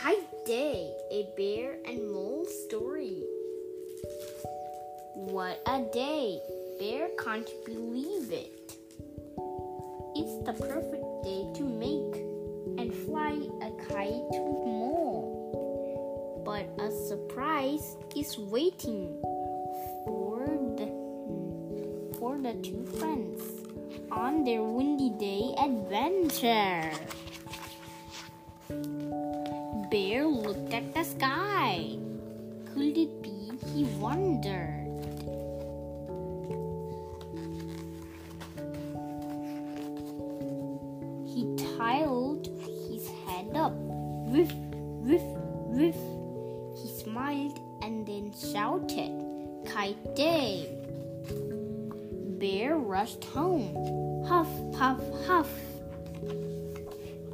Kite Day, a bear and mole story. What a day! Bear can't believe it. It's the perfect day to make and fly a kite with mole. But a surprise is waiting for the for the two friends on their windy day adventure. Sky. Could it be he wondered? He tiled his head up. Whiff, whiff, whiff. He smiled and then shouted, Kite day. Bear rushed home. Huff, puff, huff.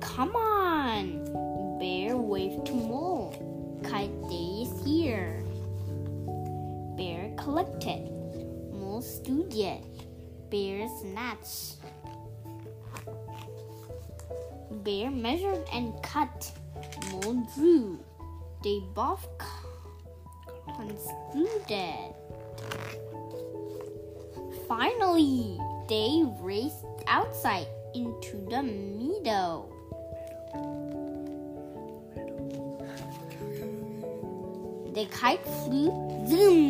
Come on! Bear waved to Bear collected. Mole studied. Bear snatched. Bear measured and cut. Mole drew. They both construed. Finally, they raced outside into the meadow. The kite flew zoom,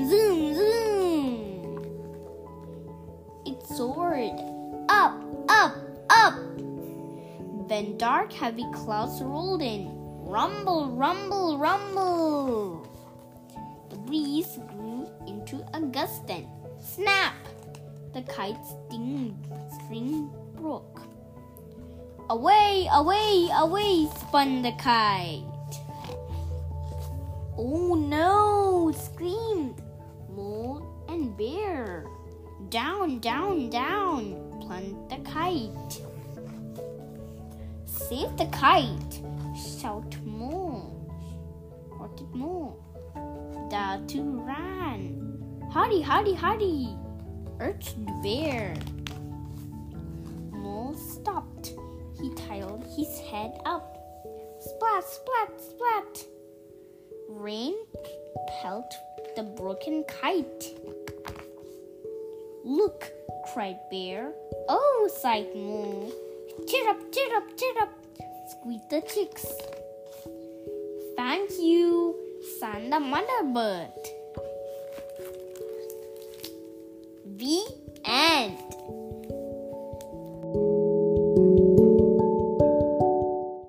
Then dark, heavy clouds rolled in. Rumble, rumble, rumble. The breeze grew into a gust then. snap. The kite's sting, string broke. Away, away, away spun the kite. Oh no! screamed Mole and Bear. Down, down, down plunged the kite. Save the kite! Shout Mole. Shouted Mole. The two ran. Hurry, hurry, hurry! urged Bear. Mole stopped. He tiled his head up. Splat, splat, splat! Rain pelt the broken kite. Look, cried Bear. Oh, sighed Mole. Chirrup, chirrup, chirrup, squeaked the chicks. Thank you, sang the mother bird. The